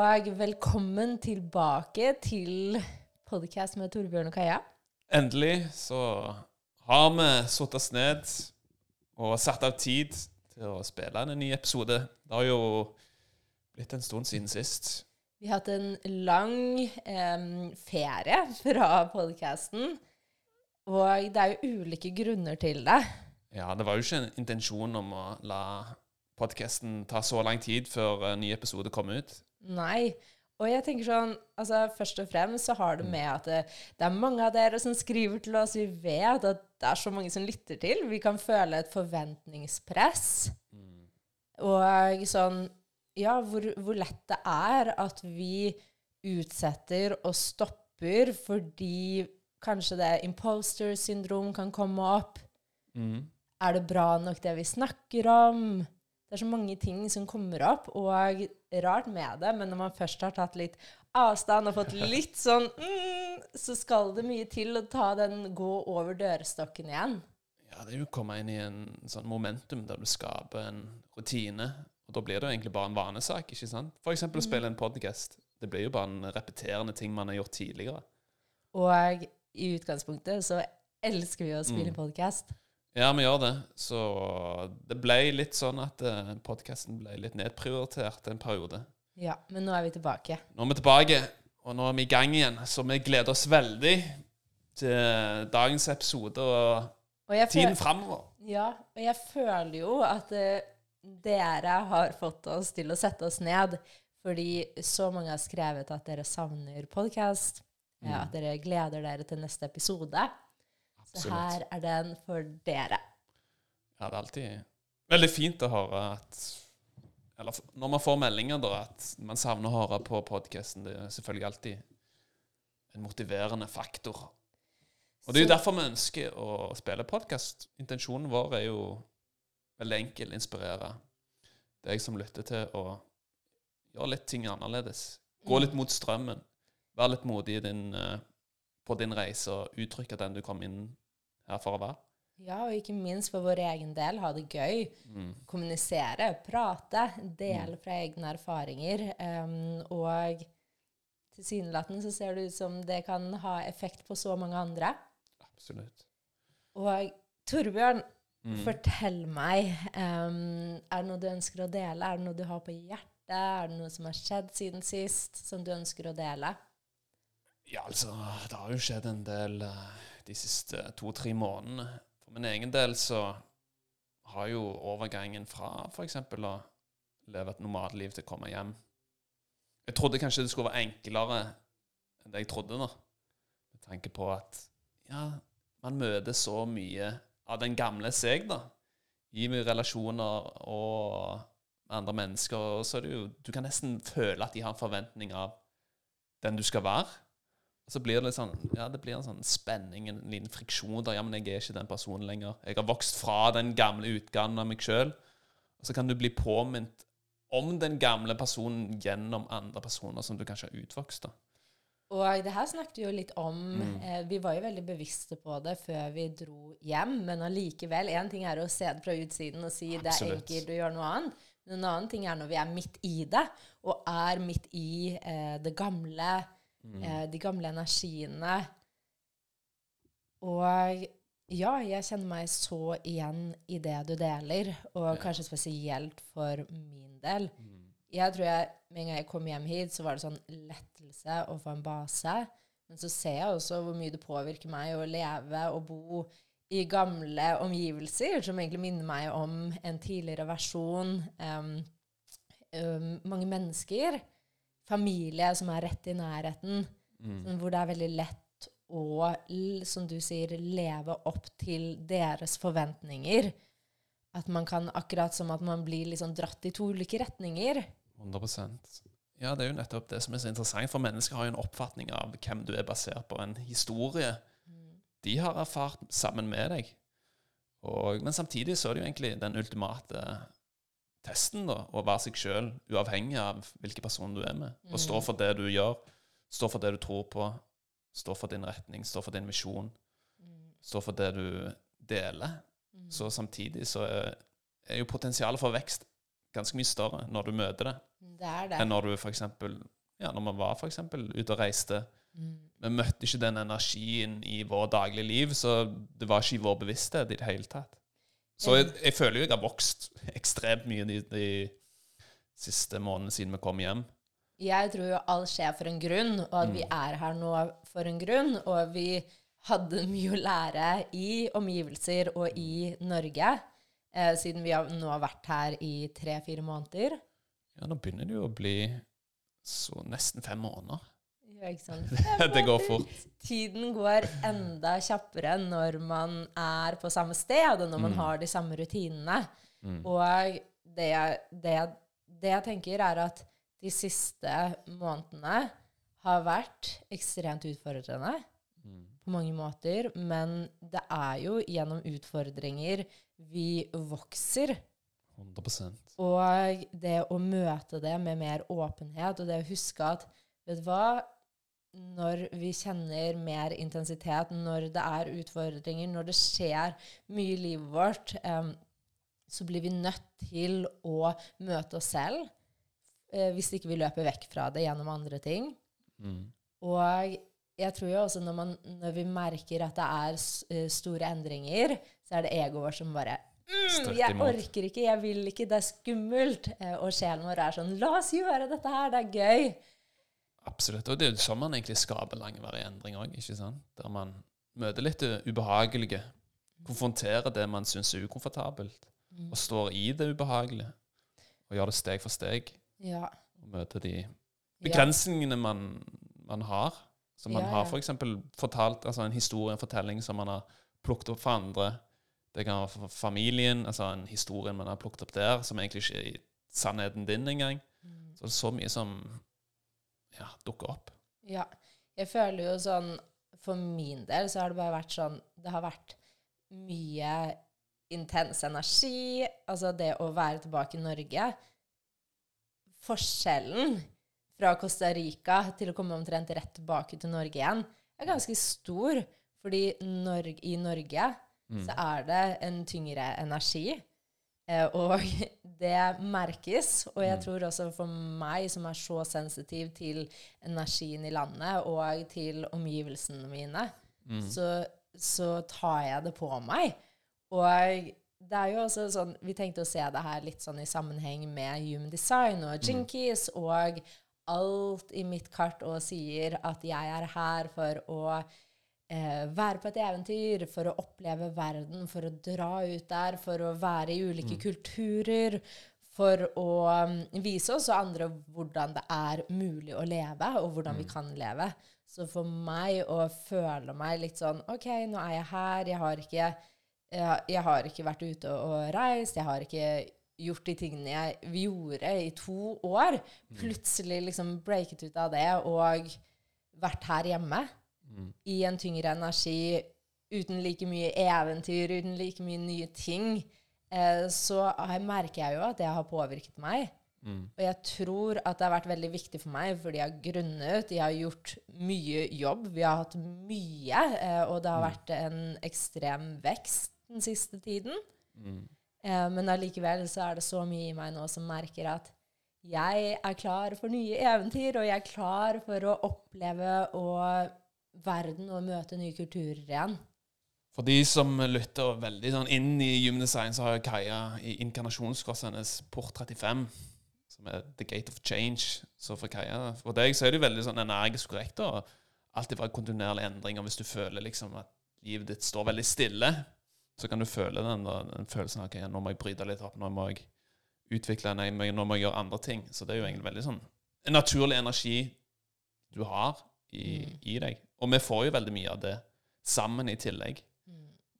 og velkommen tilbake til podcast med Torbjørn og Kaja. Endelig så har vi satt oss ned og satt av tid til å spille en ny episode. Det har jo blitt en stund siden sist. Vi har hatt en lang eh, ferie fra podcasten, og det er jo ulike grunner til det. Ja, det var jo ikke en intensjon om å la podkasten ta så lang tid før en ny episode kom ut. Nei. Og jeg tenker sånn, altså Først og fremst så har det med at det, det er mange av dere som skriver til oss. Vi vet at det er så mange som lytter til. Vi kan føle et forventningspress. Og sånn Ja, hvor, hvor lett det er at vi utsetter og stopper fordi kanskje det imposter syndrom kan komme opp. Mm. Er det bra nok det vi snakker om? Det er så mange ting som kommer opp, og rart med det, men når man først har tatt litt avstand og fått litt sånn mm, Så skal det mye til å ta den gå over dørstokken igjen. Ja, det er jo å komme inn i en sånn momentum der du skaper en rutine. Og da blir det jo egentlig bare en vanesak, ikke sant? Eksempel å spille en podcast. Det blir jo bare en repeterende ting man har gjort tidligere. Og i utgangspunktet så elsker vi å spille Mm. podcast. Ja, vi gjør det. Så det ble litt sånn at uh, podkasten ble litt nedprioritert en periode. Ja, men nå er vi tilbake. Nå er vi tilbake, og nå er vi i gang igjen. Så vi gleder oss veldig til dagens episode og Og jeg, tiden føl framover. ja, og jeg føler jo at eh, dere har fått oss til å sette oss ned, fordi så mange har skrevet at dere savner podcast, Mm. at dere gleder dere til neste episode. Så her er den for dere. Ja, det er alltid veldig fint å høre at Eller når man får meldinger, da, at man savner å høre på podkasten. Det er selvfølgelig alltid en motiverende faktor. Og det er jo derfor vi ønsker å spille podkast. Intensjonen vår er jo veldig enkel. Inspirere deg som lytter til å gjøre litt ting annerledes. Gå Mm. litt mot strømmen. Vær litt modig din, eh, på din reise og uttrykke den du kom inn her for å være. Ja, og ikke minst for vår egen del, ha det gøy. Mm. Kommunisere, prate, dele fra egne erfaringer. Um, og tilsynelatende så ser det ut som det kan ha effekt på så mange andre. Absolutt. Og Torbjørn, Mm. fortell meg. Um, er det noe du ønsker å dele? Er det noe du har på hjertet? Er det noe som har skjedd siden sist, som du ønsker å dele? Ja, altså, det har jo skjedd en del eh, de siste to-tre månedene. For min egen del så har jo overgangen fra f.eks. å leve et nomadliv til å komme hjem Jeg trodde kanskje det skulle være enklere enn det jeg trodde, da. Med tanke på at ja, man møter så mye av den gamle seg, da. I mye relasjoner og andre mennesker. Og så er det jo Du kan nesten føle at de har en forventning av den du skal være. Og så blir det litt sånn Ja, det blir en sånn spenning, en liten friksjon der. Ja, men jeg er ikke den personen lenger. Jeg har vokst fra den gamle utgaven av meg sjøl. Og så kan du bli påminnet om den gamle personen gjennom andre personer som du kanskje har utvokst. da. Og det her snakket vi jo litt om. Mm. Eh, vi var jo veldig bevisste på det før vi dro hjem, men allikevel Én ting er å se det fra utsiden og si det er enkelt å gjøre noe annet. Men en annen ting er når vi er midt i det, og er midt i eh, det gamle, Mm. eh, de gamle energiene. Og ja, jeg kjenner meg så igjen i det du deler, og Ja. kanskje spesielt for min del. Mm. Jeg tror jeg, Med en gang jeg kom hjem hit, så var det sånn lettelse å få en base. Men så ser jeg også hvor mye det påvirker meg å leve og bo i gamle omgivelser, som egentlig minner meg om en tidligere versjon. Um, um, mange mennesker. Familie som er rett i nærheten. Mm. Sånn, hvor det er veldig lett å, som du sier, leve opp til deres forventninger. At man kan, akkurat som at man blir liksom dratt i to ulike retninger. 100% Ja, det er jo nettopp det som er så interessant, for mennesker har jo en oppfatning av hvem du er, basert på en historie de har erfart sammen med deg. Og, men samtidig så er det jo egentlig den ultimate testen, da, å være seg sjøl, uavhengig av hvilken person du er med. Og stå for det du gjør, stå for det du tror på, stå for din retning, stå for din visjon, stå for det du deler. Så samtidig så er, er jo potensialet for vekst ganske mye større når du møter det, Det er det. enn når du for eksempel, ja, når man var for eksempel ute og reiste. Vi møtte ikke den energien i vår daglige liv, så det var ikke i vår bevissthet i det hele tatt. Så jeg, jeg føler jo jeg har vokst ekstremt mye de, de siste månedene siden vi kom hjem. Jeg tror jo alt skjer for en grunn, og at vi er her nå for en grunn. Og vi hadde mye å lære i omgivelser og i Norge, eh, siden vi har nå har vært her i tre-fire måneder. Ja, nå begynner det jo å bli så nesten fem måneder. Ja, ikke sant? det går fort. Tiden går enda kjappere når man er på samme sted, og når man har de samme rutinene. Og det det, det jeg tenker, er at de siste månedene har vært ekstremt utfordrende på mange måter, men det er jo gjennom utfordringer vi vokser. 100%. Og det å møte det med mer åpenhet, og det å huske at Vet du hva? Når vi kjenner mer intensitet, når det er utfordringer, når det skjer mye i livet vårt, um, så blir vi nødt til å møte oss selv. uh, hvis ikke vi løper vekk fra det gjennom andre ting. Og jeg tror jo også når, man, når vi merker at det er eh, store endringer, så er det egoet vårt som bare mm, Jeg orker ikke, jeg vil ikke, det er skummelt. Eh, Og sjelen vår er sånn La oss gjøre dette her, det er gøy. Absolutt. Og det er jo sånn man egentlig skaper langvarig endring òg, ikke sant? Der man møter litt ubehagelige, konfronterer det man syns er ukomfortabelt, og står i det ubehagelige, og gjør det steg for steg, Ja. og møter de ja. begrensningene man, man har. Som man Ja, har f.eks. For fortalt, altså en historie, en fortelling som man har plukket opp fra andre. Det kan være for familien, altså en historie man har plukket opp der, som egentlig ikke er i sannheten din engang. Mm. Så det er så mye som ja, dukker opp. Ja. Jeg føler jo sånn For min del så har det bare vært sånn Det har vært mye intens energi. Altså det å være tilbake i Norge Forskjellen fra Costa Rica til å komme omtrent rett tilbake til Norge igjen, er ganske stor. Fordi Norge, i Norge så er det en tyngre energi. Eh, og det merkes. Og jeg tror også for meg, som er så sensitiv til energien i landet og til omgivelsene mine, så, så tar jeg det på meg. Og det er jo også sånn Vi tenkte å se det her litt sånn i sammenheng med human design og jinkies og alt i mitt kart og sier at jeg er her for å eh, være på et eventyr, for å oppleve verden, for å dra ut der, for å være i ulike kulturer, for å um, vise oss og andre hvordan det er mulig å leve, og hvordan vi kan leve. Så for meg å føle meg litt sånn OK, nå er jeg her, jeg har ikke, jeg, jeg har ikke vært ute og reist, jeg har ikke gjort de tingene jeg gjorde i to år. Plutselig liksom breaket ut av det og vært her hjemme i en tyngre energi, uten like mye eventyr, uten like mye nye ting, eh, så merker jeg jo at det har påvirket meg. Og jeg tror at det har vært veldig viktig for meg, fordi jeg har grunnet, jeg har gjort mye jobb, vi har hatt mye, eh, og det har vært en ekstrem vekst den siste tiden. Eh, men allikevel så er det så mye i meg nå som merker at jeg er klar for nye eventyr, og jeg er klar for å oppleve og verden og møte nye kulturer igjen. For de som lytter veldig sånn inn i Human så har Kaja i inkarnasjonskorset hennes Port 35, som er The Gate of Change. Så for Kaja, for deg så er det veldig sånn energisk korrekt og alltid være kontinuerlig endring. Og hvis du føler liksom at livet ditt står veldig stille, så kan du føle den, da, den følelsen av ok, nå må jeg bryte litt opp, nå må jeg utvikle, meg, nå må jeg gjøre andre ting. Så det er jo egentlig veldig sånn en naturlig energi du har i, i deg. Og vi får jo veldig mye av det sammen i tillegg.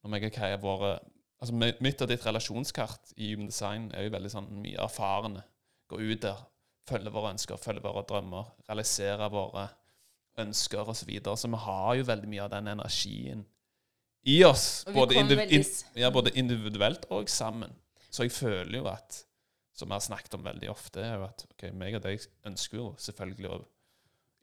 Når meg og Kai har vært altså Mitt og ditt relasjonskart i Human Design er jo veldig sånn mye erfarne. Gå ut der, følge våre ønsker, følge våre drømmer, realisere våre ønsker osv. Så, videre. så vi har jo veldig mye av den energien i oss. Både, indiv in ja, både, individuelt og sammen. Så jeg føler jo at, som vi har snakket om veldig ofte, er jo at ok, meg og deg ønsker jo selvfølgelig å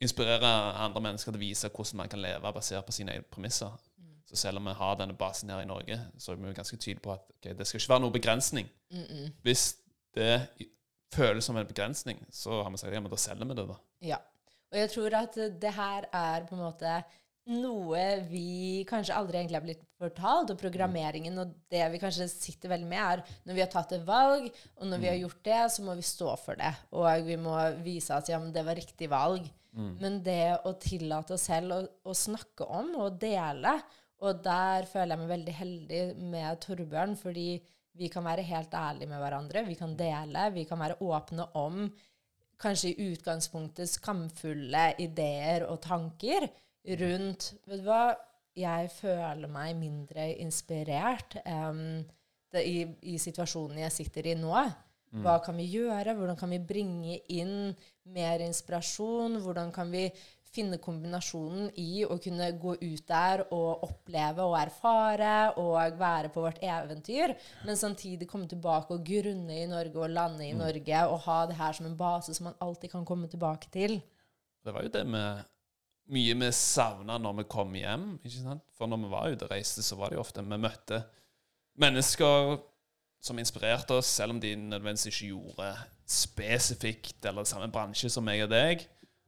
inspirere andre mennesker til å vise hvordan man kan leve basert på sine egne premisser. Mm. Så selv om vi har denne basen her i Norge, så er vi ganske tydelige på at okay, det skal ikke være noe begrensning. Mm -mm. Hvis det føles som en begrensning, så har vi sagt ja, men da selger vi det, da. Ja. Og jeg tror at det her er på en måte noe vi kanskje aldri egentlig har blitt fortalt. Og programmeringen og det vi kanskje sitter veldig med, er når vi har tatt et valg, og når vi har mm. gjort det, så må vi stå for det. Og vi må vise at ja, men det var riktig valg. Mm. Men det å tillate oss selv å, å, snakke om og dele Og der føler jeg meg veldig heldig med Torbjørn, fordi vi kan være helt ærlige med hverandre. Vi kan dele. Vi kan være åpne om kanskje i utgangspunktet skamfulle ideer og tanker rundt Vet du hva? Jeg føler meg mindre inspirert um, det, i, i, situasjonen jeg sitter i nå. Mm. Hva kan vi gjøre? Hvordan kan vi bringe inn mer inspirasjon? Hvordan kan vi finne kombinasjonen i å kunne gå ut der og oppleve og erfare og være på vårt eventyr, men samtidig komme tilbake og grunne i Norge og lande i mm. Norge og ha det her som en base som man alltid kan komme tilbake til? Det var jo det med mye vi savna når vi kom hjem. ikke sant? For når vi var ute og reiste, så var det jo ofte vi møtte mennesker som inspirerte oss, selv om de nødvendigvis ikke gjorde spesifikt eller samme bransje som meg og deg.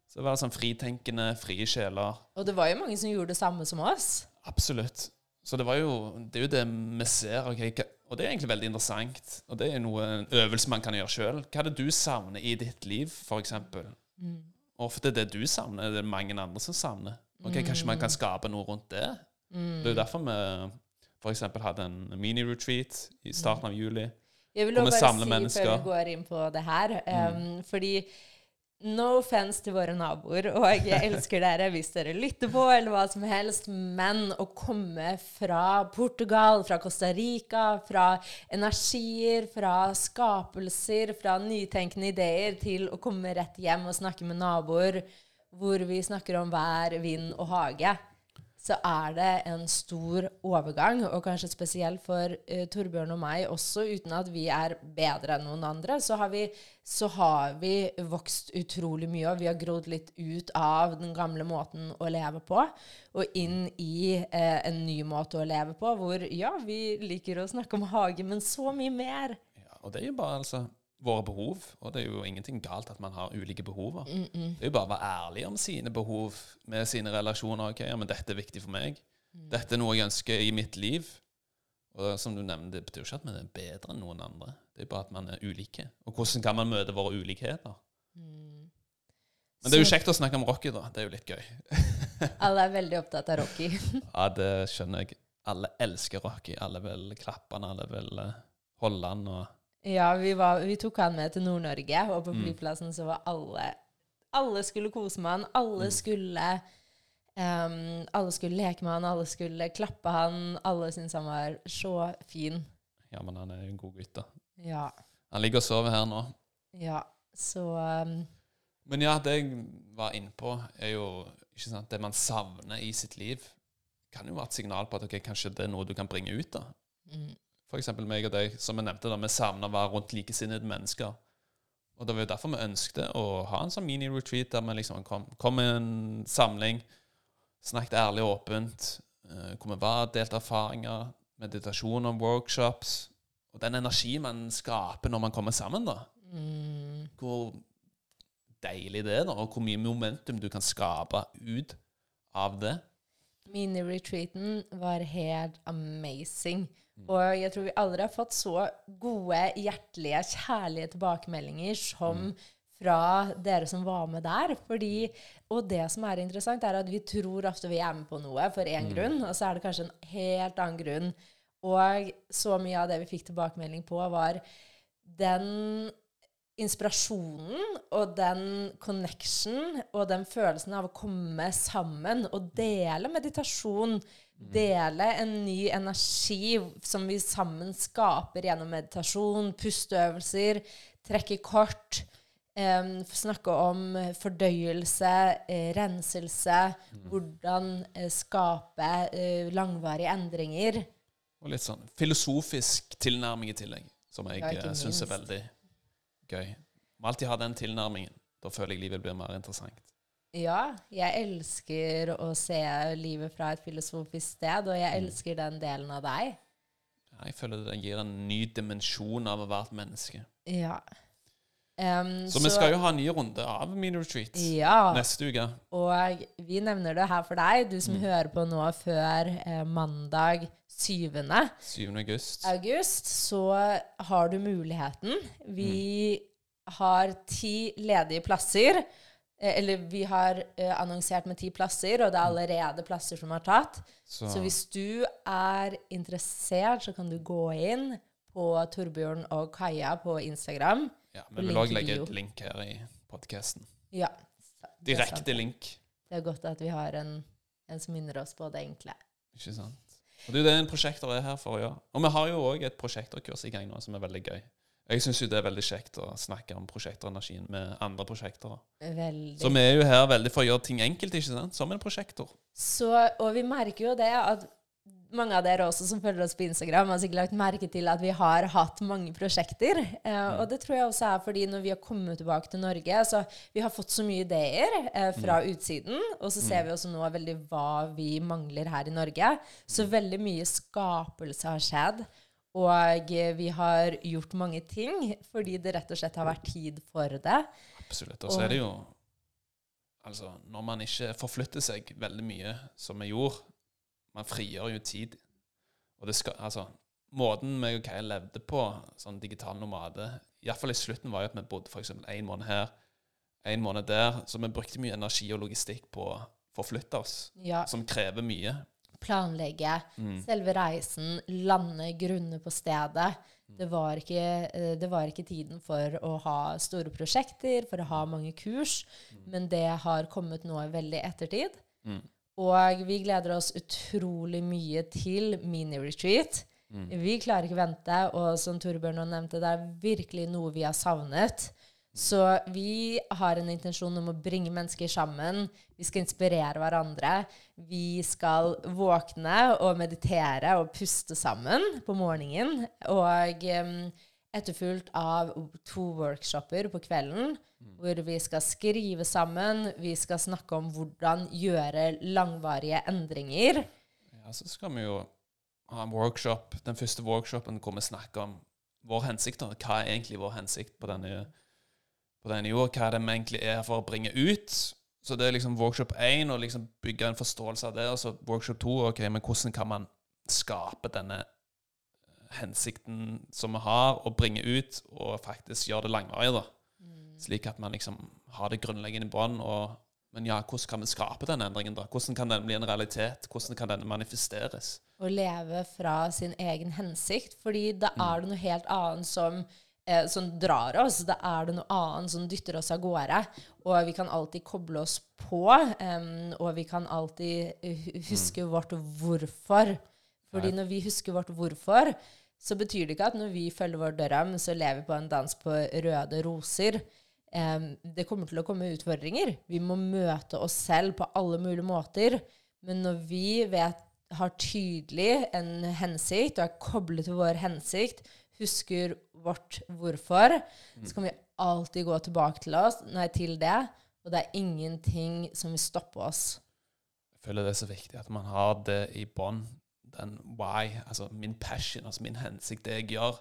Så det var sånn fritenkende, frie sjeler. Og det var jo mange som gjorde det samme som oss. Absolutt. Så det, var jo, det er jo det vi ser. Okay, og det er egentlig veldig interessant. Og det er noe, en øvelse man kan gjøre sjøl. Hva er det du savner i ditt liv, f.eks.? Mm ofte det du savner, det er mange andre som savner. Ok, mm. Kanskje man kan skape noe rundt det? Mm. Det er jo derfor vi f.eks. hadde en mini-retreat i starten av juli. Jeg vil også bare si mennesker. før vi går inn på det her, um, fordi No offense til våre naboer, og jeg elsker dere hvis dere lytter på, eller hva som helst, men å komme fra Portugal, fra Costa Rica, fra energier, fra skapelser, fra nytenkende ideer, til å komme rett hjem og snakke med naboer hvor vi snakker om vær, vind og hage så er det en stor overgang, og kanskje spesielt for uh, Torbjørn og meg også, uten at vi er bedre enn noen andre, så har, vi, så har vi vokst utrolig mye, og vi har grodd litt ut av den gamle måten å leve på, og inn i uh, en ny måte å leve på, hvor ja, vi liker å snakke om hage, men så mye mer. Ja, og det er jo bare altså våre behov. Og det er jo ingenting galt at man har ulike behov. Mm -mm. Det er jo bare å være ærlig om sine behov med sine relasjoner. ok, ja, men 'Dette er viktig for meg. Mm. Dette er noe jeg ønsker i mitt liv.' Og som du nevnte, Det betyr ikke at man er bedre enn noen andre. Det er bare at man er ulike. Og hvordan kan man møte våre ulikheter? Mm. Men det er jo kjekt å snakke om Rocky, da. Det er jo litt gøy. Alle er veldig opptatt av Rocky. ja, det skjønner jeg. Alle elsker Rocky. Alle vil klappe han, alle vil eh, holde han. og ja, vi, var, vi, tok han med til Nord-Norge, og på mm. flyplassen så var alle Alle skulle kose med han. Alle mm. skulle um, Alle skulle leke med han, alle skulle klappe han. Alle syntes han var så fin. Ja, men han er en god gutt, da. Ja. Han ligger og sover her nå. Ja, så um, Men ja, det jeg var innpå, er jo ikke sant, det man savner i sitt liv, kan jo være et signal på at okay, kanskje det er noe du kan bringe ut. da. Mm f.eks. meg og deg, som jeg nevnte, da, vi savner å være rundt likesinnede mennesker. Og Det var jo derfor vi ønsket å ha en sånn mini-retreat der vi liksom kom, kom med en samling, snakket ærlig og åpent, uh, hvor vi var, delte erfaringer, meditasjon og workshops. Og den energien man skaper når man kommer sammen, da. Mm. Hvor deilig det er, da, og hvor mye momentum du kan skape ut av det. Mini-retreaten var helt amazing. Og jeg tror vi aldri har fått så gode, hjertelige, kjærlige tilbakemeldinger som mm. fra dere som var med der. Fordi, og det som er interessant, er at vi tror ofte vi er med på noe for én mm. grunn, og så er det kanskje en helt annen grunn. Og så mye av det vi fikk tilbakemelding på, var den inspirasjonen og den connection og den følelsen av å komme sammen og dele meditasjon Dele en ny energi som vi sammen skaper gjennom meditasjon, pusteøvelser, trekke kort, eh, snakke om fordøyelse, eh, renselse, hvordan eh, skape eh, langvarige endringer. Og litt sånn filosofisk tilnærming i tillegg, som jeg Ja, eh, syns er veldig gøy. Må alltid ha den tilnærmingen. Da føler jeg livet blir mer interessant. Ja, jeg elsker å se livet fra et filosofisk sted, og jeg Mm. elsker den delen av deg. Ja, Jeg føler det gir en ny dimensjon av å være et menneske. Ja. Em, Så, vi skal jo ha en ny runde av mini-retreat Ja, neste uke. og vi nevner det her for deg, du som Mm. hører på nå før eh, mandag 7. 7. august. august, så har du muligheten. Vi har ti ledige plasser. Eh, Eller vi har uh, annonsert med ti plasser, og det er allerede plasser som er tatt. Så, Så hvis du er interessert, så kan du gå inn på Torbjørn og Kaja på Instagram. Ja, men vi vil òg legge et link her i podkasten. Ja. Direkte link. Det er godt at vi har en, en som minner oss på det enkle. Ikke sant? Og det er jo det en prosjektor er her for å gjøre. Og vi har jo òg et prosjekterkurs i gang nå som er veldig gøy. Jeg syns det er veldig kjekt å snakke om prosjekterenergien med andre prosjekter. Veldig. Så vi er jo her veldig for å gjøre ting enkelt, ikke sant? Som en prosjektor. Så, og vi merker jo det at mange av dere også som følger oss på Instagram, har sikkert lagt merke til at vi har hatt mange prosjekter. Eh, og det tror jeg også er fordi når vi har kommet tilbake til Norge, så vi har fått så mye ideer eh, fra utsiden, og så ser vi også nå veldig hva vi mangler her i Norge. Så veldig mye skapelse har skjedd. Og vi har gjort mange ting fordi det rett og slett har vært tid for det. Absolutt. Og så er det jo Altså, når man ikke forflytter seg veldig mye, som vi gjorde Man frigjør jo tid. Og det skal Altså, måten meg og Kai levde på, sånn digital nomade Iallfall i slutten var jo at vi bodde f.eks. én måned her, én måned der. Så vi brukte mye energi og logistikk på å forflytte oss, Ja, som krever mye. planlegge Mm. selve reisen, lande grunne på stedet. Det var, ikke, eh, det var ikke tiden for å ha store prosjekter, for å ha mange kurs, men det har kommet nå veldig ettertid. Mm. Og vi gleder oss utrolig mye til mini-retreat. Mm. Vi klarer ikke vente, og som Torbjørn nevnte, det er virkelig noe vi har savnet. Så vi har en intensjon om å bringe mennesker sammen. Vi skal inspirere hverandre. Vi skal våkne og meditere og puste sammen på morgenen. Og um, etterfulgt av to workshoper på kvelden, hvor vi skal skrive sammen. Vi skal snakke om hvordan gjøre langvarige endringer. Ja, så skal vi jo ha en workshop, den første workshopen hvor vi snakker om vår hensikt. Hva er egentlig vår hensikt på denne, på denne jord? Hva er det vi egentlig er for å bringe ut? Så det er liksom workshop 1, og liksom bygge en forståelse av det. Og så workshop 2, ok, men hvordan kan man skape denne hensikten som vi har, og bringe ut, og faktisk gjøre det langvarig, da. Slik at man liksom har det grunnleggende i bånn. Men ja, hvordan kan vi skape den endringen, da? Hvordan kan den bli en realitet? Hvordan kan den manifesteres? å leve fra sin egen hensikt. Fordi da er det noe helt annet som, eh, som drar oss. Da er det noe annet som dytter oss av gårde. Og vi kan alltid koble oss på, um, og vi kan alltid huske huske vårt hvorfor. Fordi Nei. når vi husker vårt hvorfor, så betyr det ikke at når vi følger vår drøm, så lever vi på en dans på røde roser. Det kommer til å komme utfordringer. Vi må møte oss selv på alle mulige måter. Men når vi vet, har tydelig en hensikt og er koblet til vår hensikt, husker vårt hvorfor, så kan vi alltid gå tilbake til, oss, nei, til det. Og det er ingenting som vil stoppe oss. Jeg føler det er så viktig at man har det i bånn. Den why, altså min passion, altså min hensikt, det jeg gjør.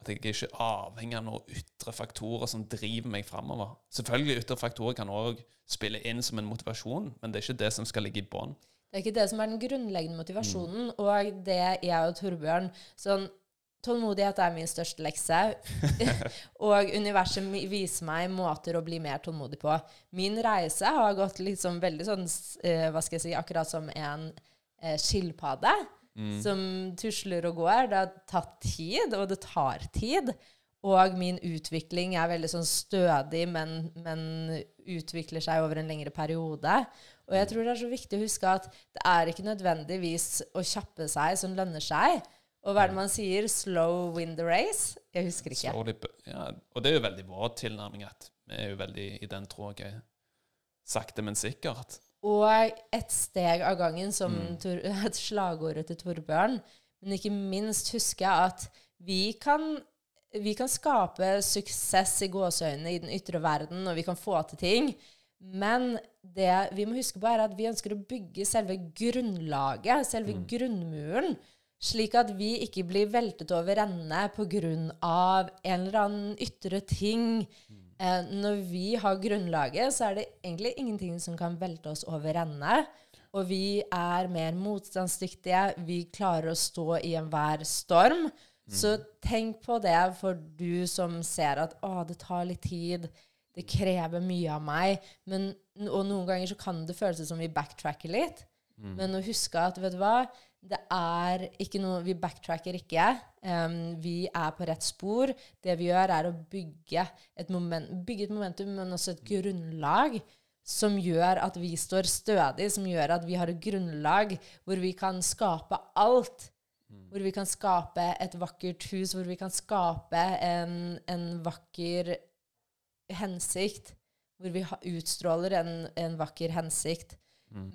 At jeg er ikke avhengig av noen ytre faktorer som driver meg framover. Selvfølgelig ytre faktorer kan òg spille inn som en motivasjon, men det er ikke det som skal ligge i bånn. Det er ikke det som er den grunnleggende motivasjonen. Og det jeg og Torbjørn sånn, Tålmodighet er min største lekse. og universet viser meg måter å bli mer tålmodig på. Min reise har gått sånn veldig sånn eh, Hva skal jeg si Akkurat som en eh, skilpadde som tusler og går. Det har tatt tid, og det tar tid. Og min utvikling er veldig sånn stødig, men, men utvikler seg over en lengre periode. Og jeg tror det er så viktig å huske at det er ikke nødvendigvis å kjappe seg som lønner seg. Og hva er det man sier? Slow win the race? Jeg husker ikke. Slowly ja, og det er jo veldig vår tilnærming at vi er jo veldig i den, tror. Sakte, men sikkert. Og et steg av gangen, som Mm. Tor, et slagordet til Torbjørn. Men ikke minst husker jeg at vi kan, vi kan skape suksess i gåseøynene i den ytre verden, og vi kan få til ting. Men det vi må huske på, er at vi ønsker å bygge selve grunnlaget, selve Mm. grunnmuren, slik at vi ikke blir veltet over ende pga. en eller annen ytre ting. Eh, når vi har grunnlaget, så er det egentlig ingenting som kan velte oss over ende. Og vi er mer motstandsdyktige. Vi klarer å stå i enhver storm. Så tenk på det for du som ser at å, det tar litt tid. Det krever mye av meg. Men, og noen ganger så kan det føles som vi backtracker litt. Men å huske at vet du hva, det er ikke noe Vi backtracker ikke. Um, vi er på rett spor. Det vi gjør, er å bygge et, moment, bygge et momentum, men også et grunnlag som gjør at vi står stødig, som gjør at vi har et grunnlag hvor vi kan skape alt. Hvor vi kan skape et vakkert hus, hvor vi kan skape en, en vakker hensikt. Hvor vi utstråler en, en vakker hensikt.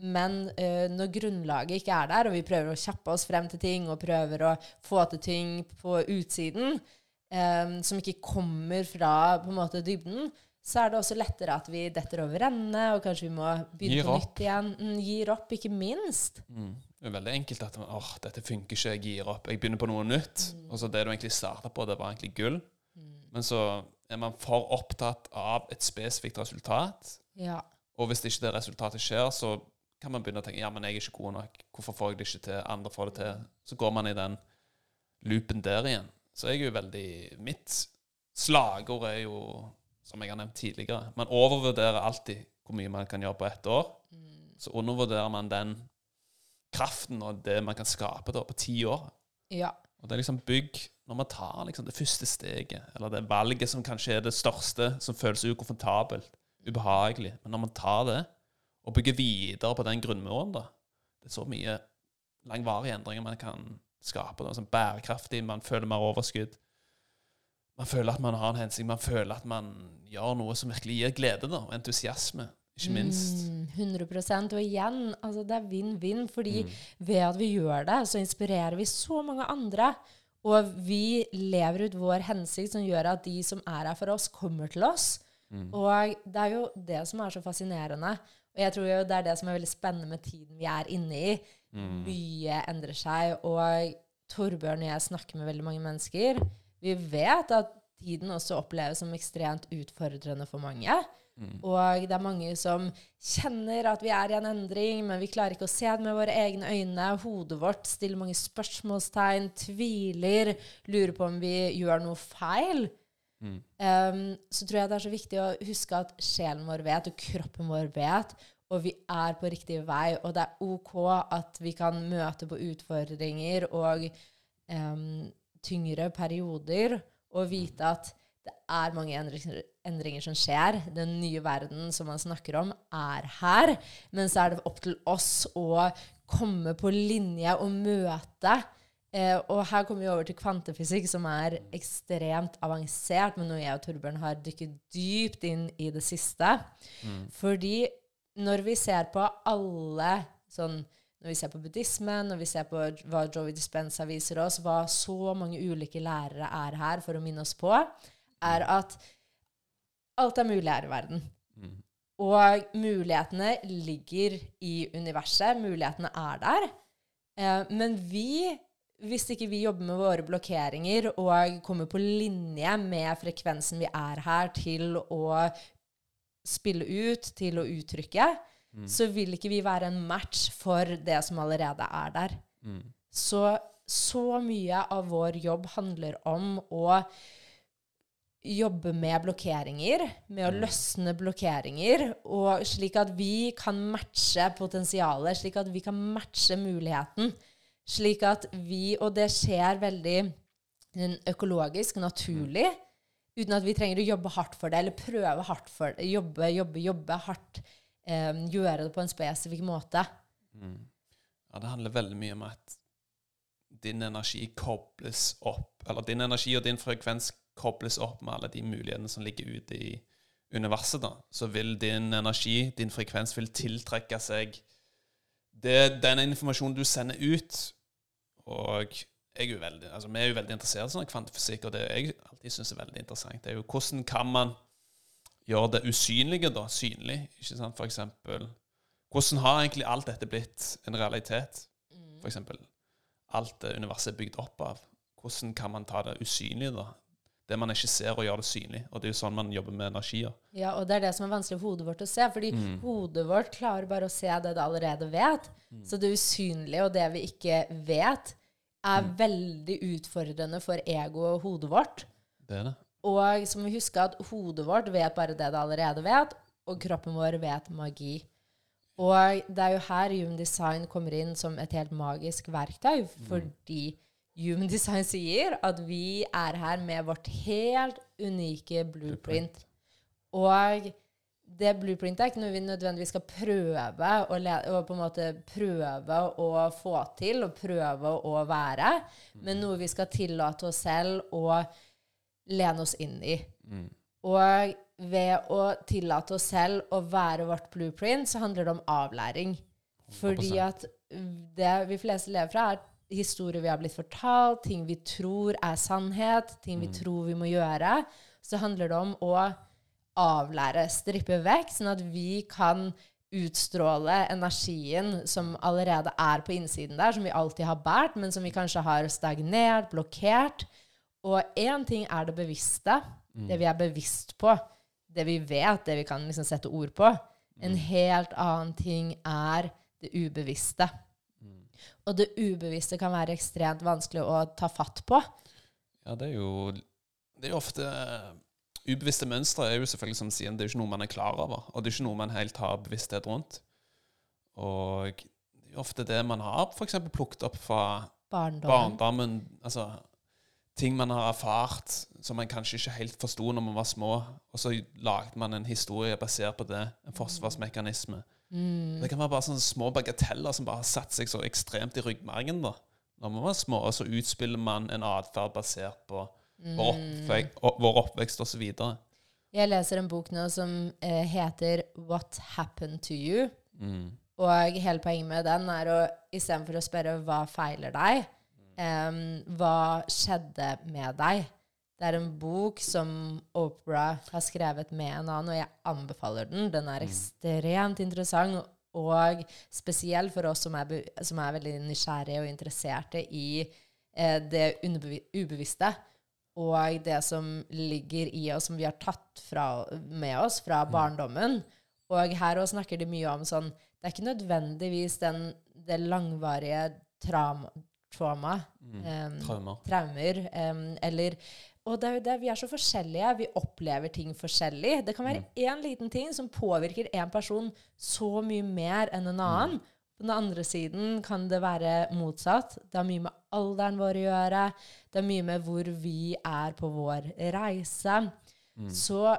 Men uh, når grunnlaget ikke er der, og vi prøver å kjappe oss frem til ting, og prøver å få til ting på utsiden, um, som ikke kommer fra på en måte dybden, så er det også lettere at vi detter over ende, og kanskje vi må begynne på nytt igjen. Mm, gir opp, ikke minst. Mm. Det er veldig enkelt at åh, dette funker ikke, jeg gir opp. Jeg begynner på noe nytt. Og så det du egentlig starta på, det var egentlig gull. Men så er man for opptatt av et spesifikt resultat. Ja. Og hvis ikke det resultatet skjer, så kan man begynne å tenke ja, men jeg er ikke god nok. Hvorfor får jeg det ikke til? Andre får det til. Så går man i den loopen der igjen. Så jeg er jo veldig Mitt slagord er jo, som jeg har nevnt tidligere Man overvurderer alltid hvor mye man kan gjøre på ett år. Så undervurderer man den kraften og det man kan skape da på ti år. ja. Og det er liksom bygg Når man tar liksom det første steget, eller det valget som kanskje er det største, som føles ukomfortabelt, ubehagelig Men når man tar det, og bygger videre på den grunnmuren, da Det er så mye langvarige endringer man kan skape. Noe sånn bærekraftig, man føler mer overskudd. Man føler at man har en hensikt, man føler at man gjør noe som virkelig gir glede, da, og entusiasme. Ikke minst. Mm, 100 Og igjen, altså det er vinn-vinn, fordi Mm. ved at vi gjør det, så inspirerer vi så mange andre. Og vi lever ut vår hensikt som gjør at de som er her for oss, kommer til oss. Mm. Og det er jo det som er så fascinerende. Og jeg tror jo det er det som er veldig spennende med tiden vi er inne i. Mm. Mye endrer seg, og Torbjørn og jeg snakker med veldig mange mennesker. Vi vet at tiden også oppleves som ekstremt utfordrende for mange. Mm. Og det er mange som kjenner at vi er i en endring, men vi klarer ikke å se det med våre egne øyne. Hodet vårt stiller mange spørsmålstegn, tviler, lurer på om vi gjør noe feil. Mm. Um, så tror jeg det er så viktig å huske at sjelen vår vet, og kroppen vår vet, og vi er på riktig vei. Og det er OK at vi kan møte på utfordringer og um, tyngre perioder, og vite at det er mange endringer, endringer som skjer. Den nye verden som man snakker om, er her. Men så er det opp til oss å komme på linje og møte. Eh, og her kommer vi over til kvantefysikk, som er ekstremt avansert, men noe jeg og Torbjørn har dykket dypt inn i det siste. Fordi når vi ser på alle sånn når vi ser på buddhismen, når vi ser på hva Joey Dispenza viser oss, hva så mange ulike lærere er her for å minne oss på, er at alt er mulig her i verden. Mm. Og mulighetene ligger i universet. Mulighetene er der. Eh, men vi, hvis ikke vi jobber med våre blokkeringer og kommer på linje med frekvensen vi er her, til å spille ut, til å uttrykke, så vil ikke vi være en match for det som allerede er der. Mm. Så, så mye av vår jobb handler om å jobbe med blokkeringer, med å løsne blokkeringer, og slik at vi kan matche potensialet, slik at vi kan matche muligheten. Slik at vi Og det skjer veldig mm, økologisk, naturlig, uten at vi trenger å jobbe hardt for det, eller prøve hardt for det. Jobbe, jobbe, jobbe hardt. eh, gjøre det på en spesifikk måte. Mm. Ja, det handler veldig mye om at din energi kobles opp, eller din energi og din frekvens kobles opp med alle de mulighetene som ligger ute i universet, da, så vil din energi, din frekvens, vil tiltrekke seg det, den informasjonen du sender ut. Og jeg er jo veldig, altså vi er jo veldig interessert i sånn kvantefysikk, og det jeg alltid syns er veldig interessant, det er jo hvordan kan man gjøre det usynlige da, synlig? ikke sant, For eksempel Hvordan har egentlig alt dette blitt en realitet? For eksempel alt det universet er bygd opp av. Hvordan kan man ta det usynlige, da? Det man ikke ser, og gjøre det synlig. Og det er jo sånn man jobber med energier. Ja, og det er det som er vanskelig for hodet vårt å se. Fordi Mm. hodet vårt klarer bare å se det det allerede vet. Mm. Så det usynlige og det vi ikke vet, er Mm. veldig utfordrende for egoet og hodet vårt. Det er det. Og så må vi huske at hodet vårt vet bare det det allerede vet, og kroppen vår vet magi. Og det er jo her Human Design kommer inn som et helt magisk verktøy, fordi Human Design sier at vi er her med vårt helt unike blueprint. Og det blueprintet er ikke noe vi nødvendigvis skal prøve å, på en måte prøve å få til og prøve å være, men noe vi skal tillate oss selv å lene oss inn i. Mm. Og ved å tillate oss selv å være vårt blueprint, så handler det om avlæring. Fordi at det vi fleste lever fra, er historier vi har blitt fortalt, ting vi tror er sannhet, ting vi tror vi må gjøre. Så handler det om å avlære, strippe vekk, sånn at vi kan utstråle energien som allerede er på innsiden der, som vi alltid har båret, men som vi kanskje har stagnert, blokkert. Og én ting er det bevisste, det vi er bevisst på, det vi vet, det vi kan liksom sette ord på. En helt annen ting er det ubevisste. Og det ubevisste kan være ekstremt vanskelig å ta fatt på. Ja, det er jo Det er jo ofte Ubevisste mønstre er jo selvfølgelig som sier, det er jo ikke noe man er klar over. Og det er ikke noe man helt har bevissthet rundt. Og det er jo ofte det man har f.eks. plukket opp fra Barndommen. barndommen. Altså ting man har erfart som man kanskje ikke helt forsto når man var små. Og så lagde man en historie basert på det. En forsvarsmekanisme. Det kan være bare sånne små bagateller som bare har satt seg så ekstremt i ryggmargen. da. Når man var små, og så utspiller man en atferd basert på vår, oppvek vår oppvekst osv. Jeg leser en bok nå som eh, heter What Happened to You? Mm. Og hele poenget med den er å istedenfor å spørre hva feiler deg, um, hva skjedde med deg? Det er en bok som Opera har skrevet med en annen, og jeg anbefaler den. Den er ekstremt interessant, og spesielt for oss som er, som er veldig nysgjerrige og interesserte i eh, det ubevisste. Og det som ligger i oss, som vi har tatt fra, med oss fra barndommen. Og her òg snakker de mye om sånn Det er ikke nødvendigvis den, det langvarige trauma, em, Traumer. traumer, um, eller Og det er jo det, vi er så forskjellige. Vi opplever ting forskjellig. Det kan være én liten ting som påvirker en person så mye mer enn en annen. På den andre siden kan det være motsatt. Det har mye med alderen vår å gjøre. Det har mye med hvor vi er på vår reise. Så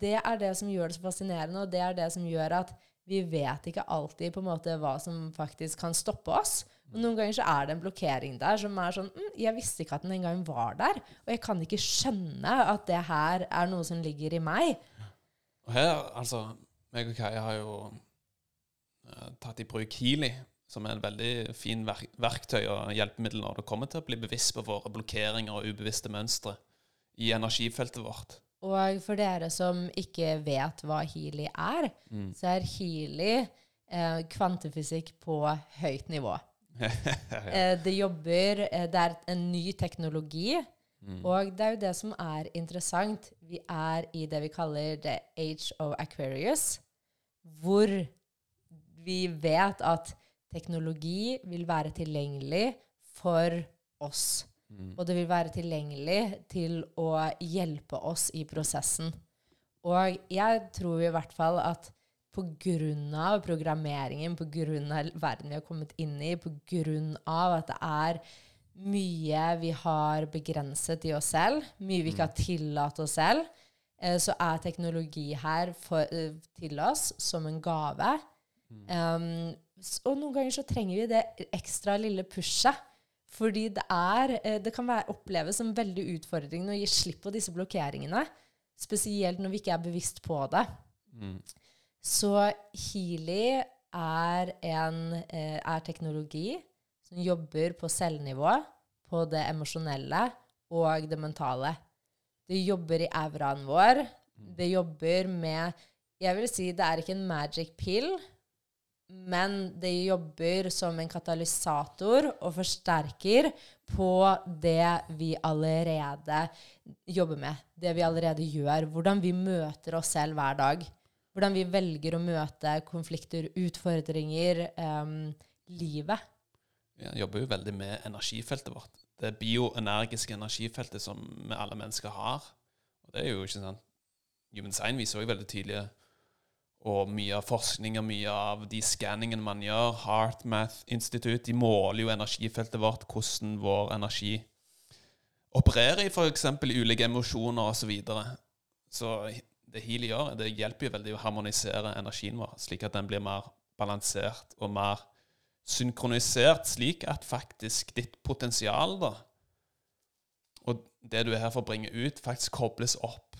det er det som gjør det så fascinerende, og det er det som gjør at vi vet ikke alltid på en måte hva som faktisk kan stoppe oss. Og noen ganger så er det en blokkering der som er sånn mm, Jeg visste ikke at den engang var der. Og jeg kan ikke skjønne at det her er noe som ligger i meg. Og her, altså meg og Kaja har jo uh, tatt i bruk Healy, som er en veldig fin verk verktøy og hjelpemiddel når det kommer til å bli bevisst på våre blokkeringer og ubevisste mønstre i energifeltet vårt. Og for dere som ikke vet hva Healy er, så er Healy eh, kvantefysikk på høyt nivå. eh, det jobber eh, Det er en ny teknologi. Og det er jo det som er interessant. Vi er i det vi kaller the age of Aquarius, hvor vi vet at teknologi vil være tilgjengelig for oss. Og det vil være tilgjengelig til å hjelpe oss i prosessen. Og jeg tror i hvert fall at pga. programmeringen, pga. verden vi har kommet inn i, pga. at det er mye vi har begrenset i oss selv, mye vi ikke har tillatt oss selv, eh, så er teknologi her for, eh, til oss som en gave. Um, og noen ganger så trenger vi det ekstra lille pushet. Fordi det er eh, Det kan være, oppleves som veldig utfordrende å gi slipp på disse blokkeringene. spesielt når vi ikke er bevisst på det. Mm. Så Healy er en eh, er teknologi som jobber på cellenivå, på det emosjonelle og det mentale. Det jobber i auraen vår. Det jobber med Jeg vil si det er ikke en magic pill, men det jobber som en katalysator og forsterker på det vi allerede jobber med. Det vi allerede gjør. Hvordan vi møter oss selv hver dag. Hvordan vi velger å møte konflikter, utfordringer, um, livet. Vi jobber jo veldig med energifeltet vårt. Det bioenergiske energifeltet som vi alle mennesker har. Og det er jo ikke sant Human Sign viser òg veldig tydelig og mye av forskning og mye av de skanningene man gjør, HeartMath Institute, de måler jo energifeltet vårt, hvordan vår energi opererer i f.eks. ulike emosjoner osv. Så, videre. så det Healy gjør, det hjelper jo veldig å harmonisere energien vår, slik at den blir mer balansert og mer synkronisert, slik at faktisk ditt potensial da, og det du er her for å bringe ut, faktisk kobles opp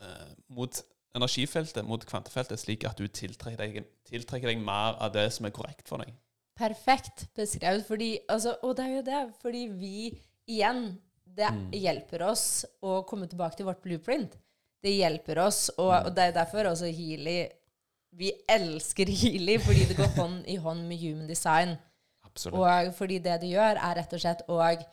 eh, mot energifeltet, mot kvantefeltet, slik at du tiltrekker deg, tiltrekker deg mer av det som er korrekt for deg. Perfekt beskrevet. Fordi, altså, og det er jo det, fordi vi igjen Det mm. hjelper oss å komme tilbake til vårt blueprint. Det hjelper oss, og, mm. og det er derfor også Healy Vi elsker Healy fordi det går hånd i hånd med human design. Absolutt. Og fordi det det gjør, er rett og slett og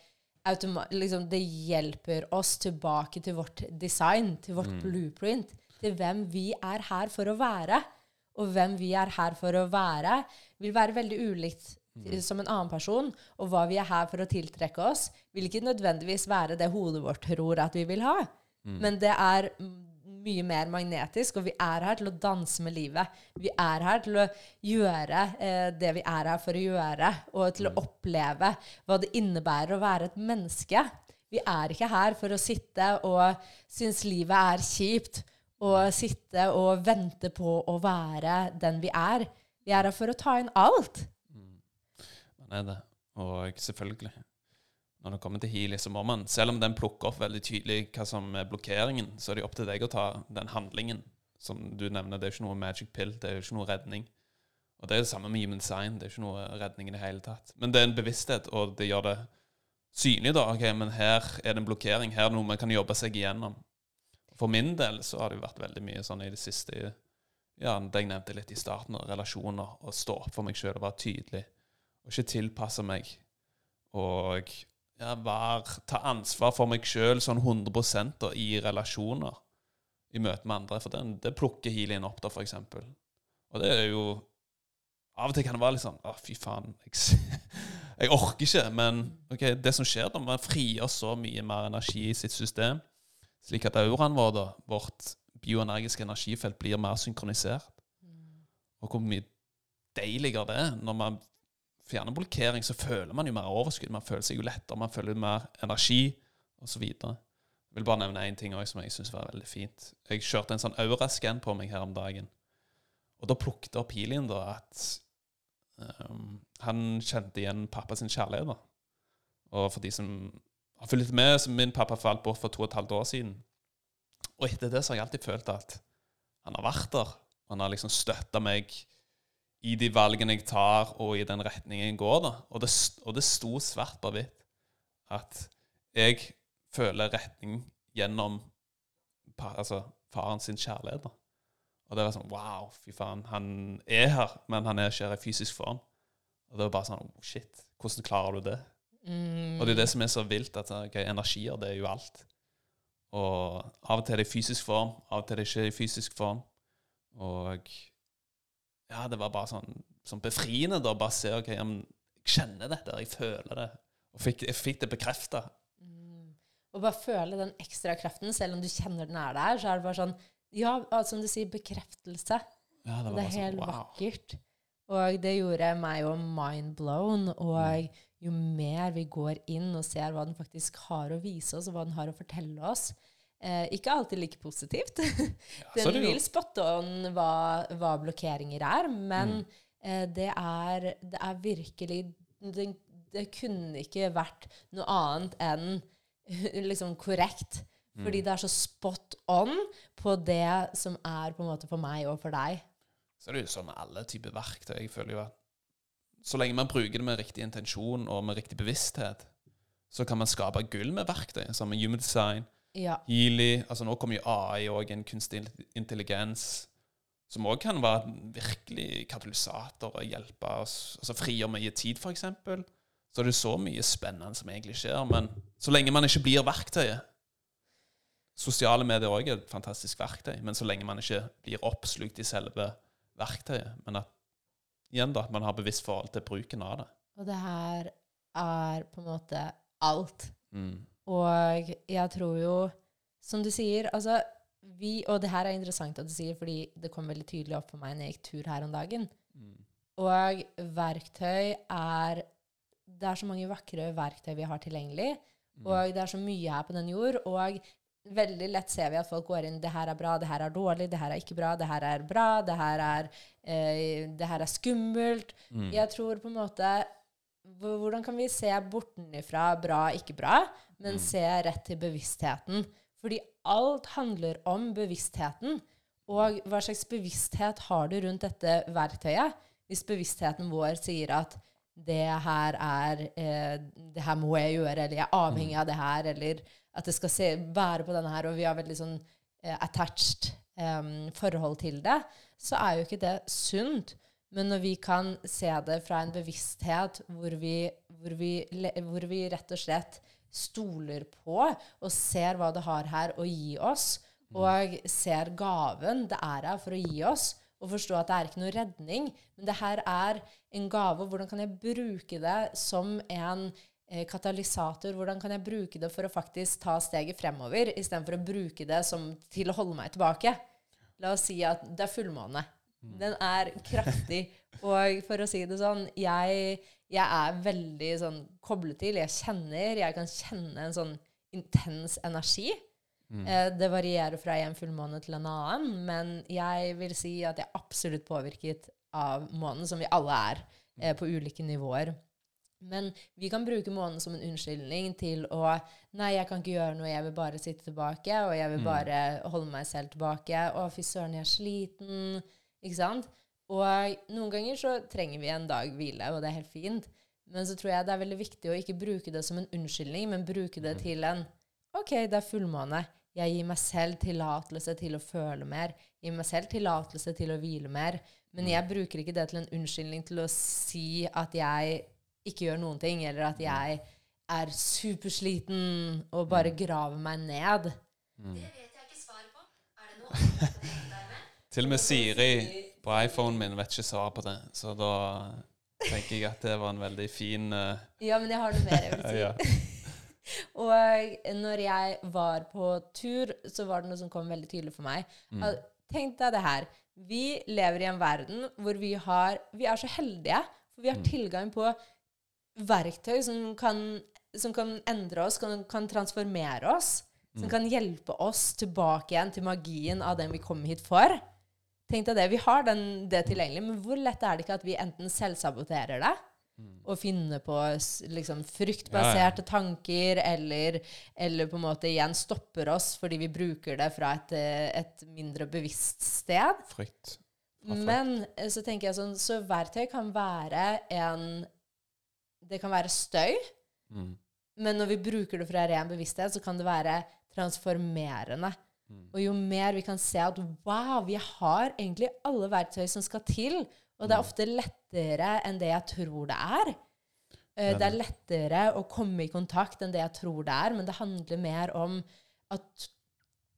liksom, Det hjelper oss tilbake til vårt design, til vårt mm. blueprint til hvem vi er her for å være. Og hvem vi er her for å være, vil være veldig ulikt mm. som en annen person. Og hva vi er her for å tiltrekke oss, vil ikke nødvendigvis være det hodet vårt tror at vi vil ha. Mm. Men det er mye mer magnetisk, og vi er her til å danse med livet. Vi er her til å gjøre eh, det vi er her for å gjøre, og til mm. å oppleve hva det innebærer å være et menneske. Vi er ikke her for å sitte og synes livet er kjipt og sitte og vente på å være den vi er. Vi er her for å ta inn alt. Mm. Man er det. Og selvfølgelig, når det kommer til healy, så må man, selv om den plukker opp veldig tydelig hva som er blokkeringen, så er det opp til deg å ta den handlingen som du nevner. Det er ikke noe magic pill, det er ikke noe redning. Og det er det samme med human sign. Det er ikke noe redning i det hele tatt. Men det er en bevissthet, og det gjør det synlig, da. Ok, men her er det en blokkering. Her er det noe man kan jobbe seg igjennom. For min del så har det jo vært veldig mye sånn i det siste Ja, det jeg nevnte litt i starten, relasjoner. Å stå opp for meg sjøl og være tydelig. Og ikke tilpasse meg. Og ja, være, ta ansvar for meg sjøl sånn 100 da, i relasjoner. I møte med andre. For den, det plukker healingen opp, da, for eksempel. Og det er jo Av og til kan det være litt sånn Å, fy faen. Jeg, jeg orker ikke. Men ok, det som skjer da, man frigjør så mye mer energi i sitt system slik at auraen vår, da, vårt bioenergiske energifelt, blir mer synkronisert. Mm. Og hvor mye deiligere det er. Når man fjerner blokkering, så føler man jo mer overskudd. Man føler seg jo lettere, man føler mer energi, osv. Jeg vil bare nevne én ting også, som jeg syns var veldig fint. Jeg kjørte en sånn aurascan på meg her om dagen. Og da plukket opp Hilien da at um, han kjente igjen pappa sin kjærlighet. da. Og for de som har fulgt med. Så min pappa falt bort for to og et halvt år siden. Og etter det så har jeg alltid følt at han har vært der. Han har liksom støtta meg i de valgene jeg tar, og i den retningen jeg går. da. Og det, og det sto svart på hvitt at jeg føler retning gjennom altså, faren sin kjærlighet. da. Og det var sånn Wow, fy faen. Han er her, men han er ikke her i fysisk form. Og det var bare sånn oh, Shit, hvordan klarer du det? Mm. Og det er det som er så vilt, at okay, energier, det er jo alt. Og av og til er det i fysisk form, av og til er det ikke i fysisk form. Og ja, det var bare sånn, sånn befriende å bare se ok, jeg kjenner dette, jeg føler det. Og fikk, jeg fikk det bekrefta. Mm. Og bare føle den ekstra kraften, selv om du kjenner den er der, så er det bare sånn Ja, som du sier, bekreftelse. Ja, det, det, er sånn, helt sånn, wow. vakkert. Og det gjorde meg jo mind blown. Og jo mer vi går inn og ser hva den faktisk har å vise oss, og hva den har å fortelle oss eh, Ikke alltid like positivt. Ja, den vil spotte on hva, hva, blokkeringer er, men mm. eh, det, er, det, er, virkelig det, det, kunne ikke vært noe annet enn liksom korrekt. Fordi det er så spot on på det som er på en måte for meg og for deg. Så det er det jo sånn med alle typer verktøy. Jeg føler jo at så lenge man bruker det med riktig intensjon og med riktig bevissthet, så kan man skape gull med verktøy, som med human design, Ja. Healy altså Nå kommer jo AI òg, en kunstig intelligens, som òg kan være virkelig katalysator og hjelpe oss. Altså Frigjør mye tid, f.eks. Så er det så mye spennende som egentlig skjer. Men så lenge man ikke blir verktøyet Sosiale medier òg er et fantastisk verktøy, men så lenge man ikke blir oppslukt i selve verktøyet, men at igjen da, at man har bevisst forhold til bruken av det. Og det her er på en måte alt. Mm. Og jeg tror jo, som du sier altså vi, Og det her er interessant at du sier, fordi det kom veldig tydelig opp for meg når jeg gikk tur her om dagen. Mm. Og verktøy er Det er så mange vakre verktøy vi har tilgjengelig. Mm. Og det er så mye her på den jord. Og veldig lett ser vi at folk går inn det her er bra, det her er dårlig, det her er ikke bra, det her er bra, det her er, eh, det her er skummelt. Mm. Jeg tror på en måte Hvordan kan vi se bortenfra bra, ikke bra, men Mm. se rett til bevisstheten? Fordi alt handler om bevisstheten. Og hva slags bevissthet har du rundt dette verktøyet? Hvis bevisstheten vår sier at det her er eh, Det her må jeg gjøre, eller jeg er avhengig av det her, eller at det skal se, være på denne her, og vi har veldig sånn eh, attached eh, forhold til det, så er jo ikke det sunt. Men når vi kan se det fra en bevissthet hvor vi, hvor vi, hvor vi rett og slett stoler på og ser hva det har her å gi oss, og ser gaven det er her for å gi oss, og forstå at det er ikke noe redning, men det her er en gave. Hvordan kan jeg bruke det som en eh, katalysator? Hvordan kan jeg bruke det for å faktisk ta steget fremover, istedenfor å bruke det som, til å holde meg tilbake? La oss si at det er fullmåne. Den er kraftig. Og for å si det sånn, jeg, jeg er veldig sånn koblet til. Jeg kjenner Jeg kan kjenne en sånn intens energi. Eh, det varierer fra en fullmåne til en annen, men jeg vil si at jeg er absolutt påvirket av månen, som vi alle er, eh, på ulike nivåer. Men vi kan bruke månen som en unnskyldning til å Nei, jeg kan ikke gjøre noe, jeg vil bare sitte tilbake, og jeg vil bare holde meg selv tilbake. Å, fy søren, jeg er sliten. Ikke sant? Og noen ganger så trenger vi en dag hvile, og det er helt fint. Men så tror jeg det er veldig viktig å ikke bruke det som en unnskyldning, men bruke det til en OK, det er fullmåne. Jeg gir meg selv tillatelse til å føle mer. Jeg gir meg selv tillatelse til å hvile mer. Men jeg bruker ikke det til en unnskyldning til å si at jeg ikke gjør noen ting, eller at jeg er supersliten og bare graver meg ned. Det vet jeg ikke svar på. Er det noe Til og med Siri på iPhonen min vet ikke svar på det, så da tenker jeg at det var en veldig fin uh... Ja, men jeg har noe mer jeg vil si. ja. Og når jeg var på tur, så var det noe som kom veldig tydelig for meg. Mm. tenk deg det her. Vi lever i en verden hvor vi har Vi er så heldige, for vi har tilgang på verktøy som kan, som kan endre oss, kan, kan transformere oss. Som kan hjelpe oss tilbake igjen til magien av den vi kom hit for. Tenk deg det. Vi har den, det tilgjengelig, men hvor lett er det ikke at vi enten selvsaboterer det, og finner på liksom, fryktbaserte tanker, eller, eller på en måte igjen stopper oss fordi vi bruker det fra et, eh, et mindre bevisst sted. Frykt. Fra frykt. Men eh, så tenker jeg sånn, så verktøy kan være en Det kan være støy, Mm. men når vi bruker det fra ren bevissthet, så kan det være transformerende. Og jo mer vi kan se at wow, vi har egentlig alle verktøy som skal til, og det er ofte lettere enn det jeg tror det er. Eh, Det er lettere å komme i kontakt enn det jeg tror det er, men det handler mer om at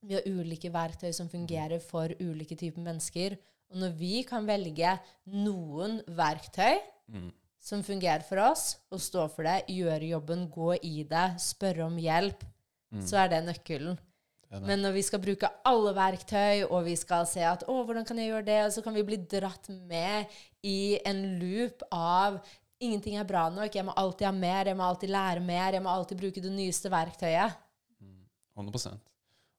vi har ulike verktøy som fungerer for ulike typer mennesker. Og når vi kan velge noen verktøy Mm. som fungerer for oss, og stå for det, gjøre jobben, gå i det, spørre om hjelp, så er det nøkkelen. Men når vi skal bruke alle verktøy, og vi skal se at 'Å, hvordan kan jeg gjøre det?' så kan vi bli dratt med i en loop av 'Ingenting er bra nok. Jeg må alltid ha mer. Jeg må alltid lære mer. Jeg må alltid bruke det nyeste verktøyet'. 100%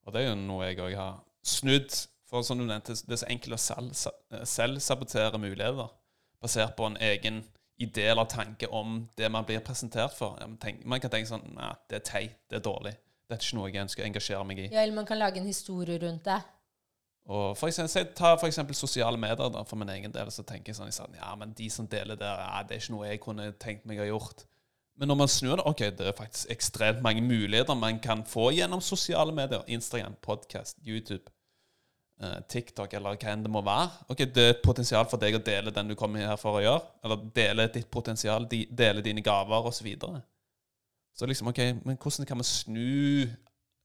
Og det er jo noe jeg òg har snudd. For som du nevnte, det er så enkelt å selv, selv sabotere muligheter. Basert på en egen idé eller tanke om det man blir presentert for. Man kan tenke sånn Nei, det er teit, det er dårlig. Dette er ikke noe jeg ønsker å engasjere meg i. Ja, eller man kan lage en historie rundt det. Og for eksempel, ta f.eks. sosiale medier. da, For min egen del så tenker jeg sånn, jeg ja, men de som deler der, ja, det er ikke noe jeg kunne tenkt meg å ha gjort. Men når man snur det, ok, det er faktisk ekstremt mange muligheter man kan få gjennom sosiale medier. Instagram, podcast, YouTube, eh, TikTok eller hva enn det må være. Ok, Det er et potensial for deg å dele den du kommer her for å gjøre. Eller dele ditt potensial, de, dele dine gaver osv. Så, liksom, ok, men hvordan kan vi snu,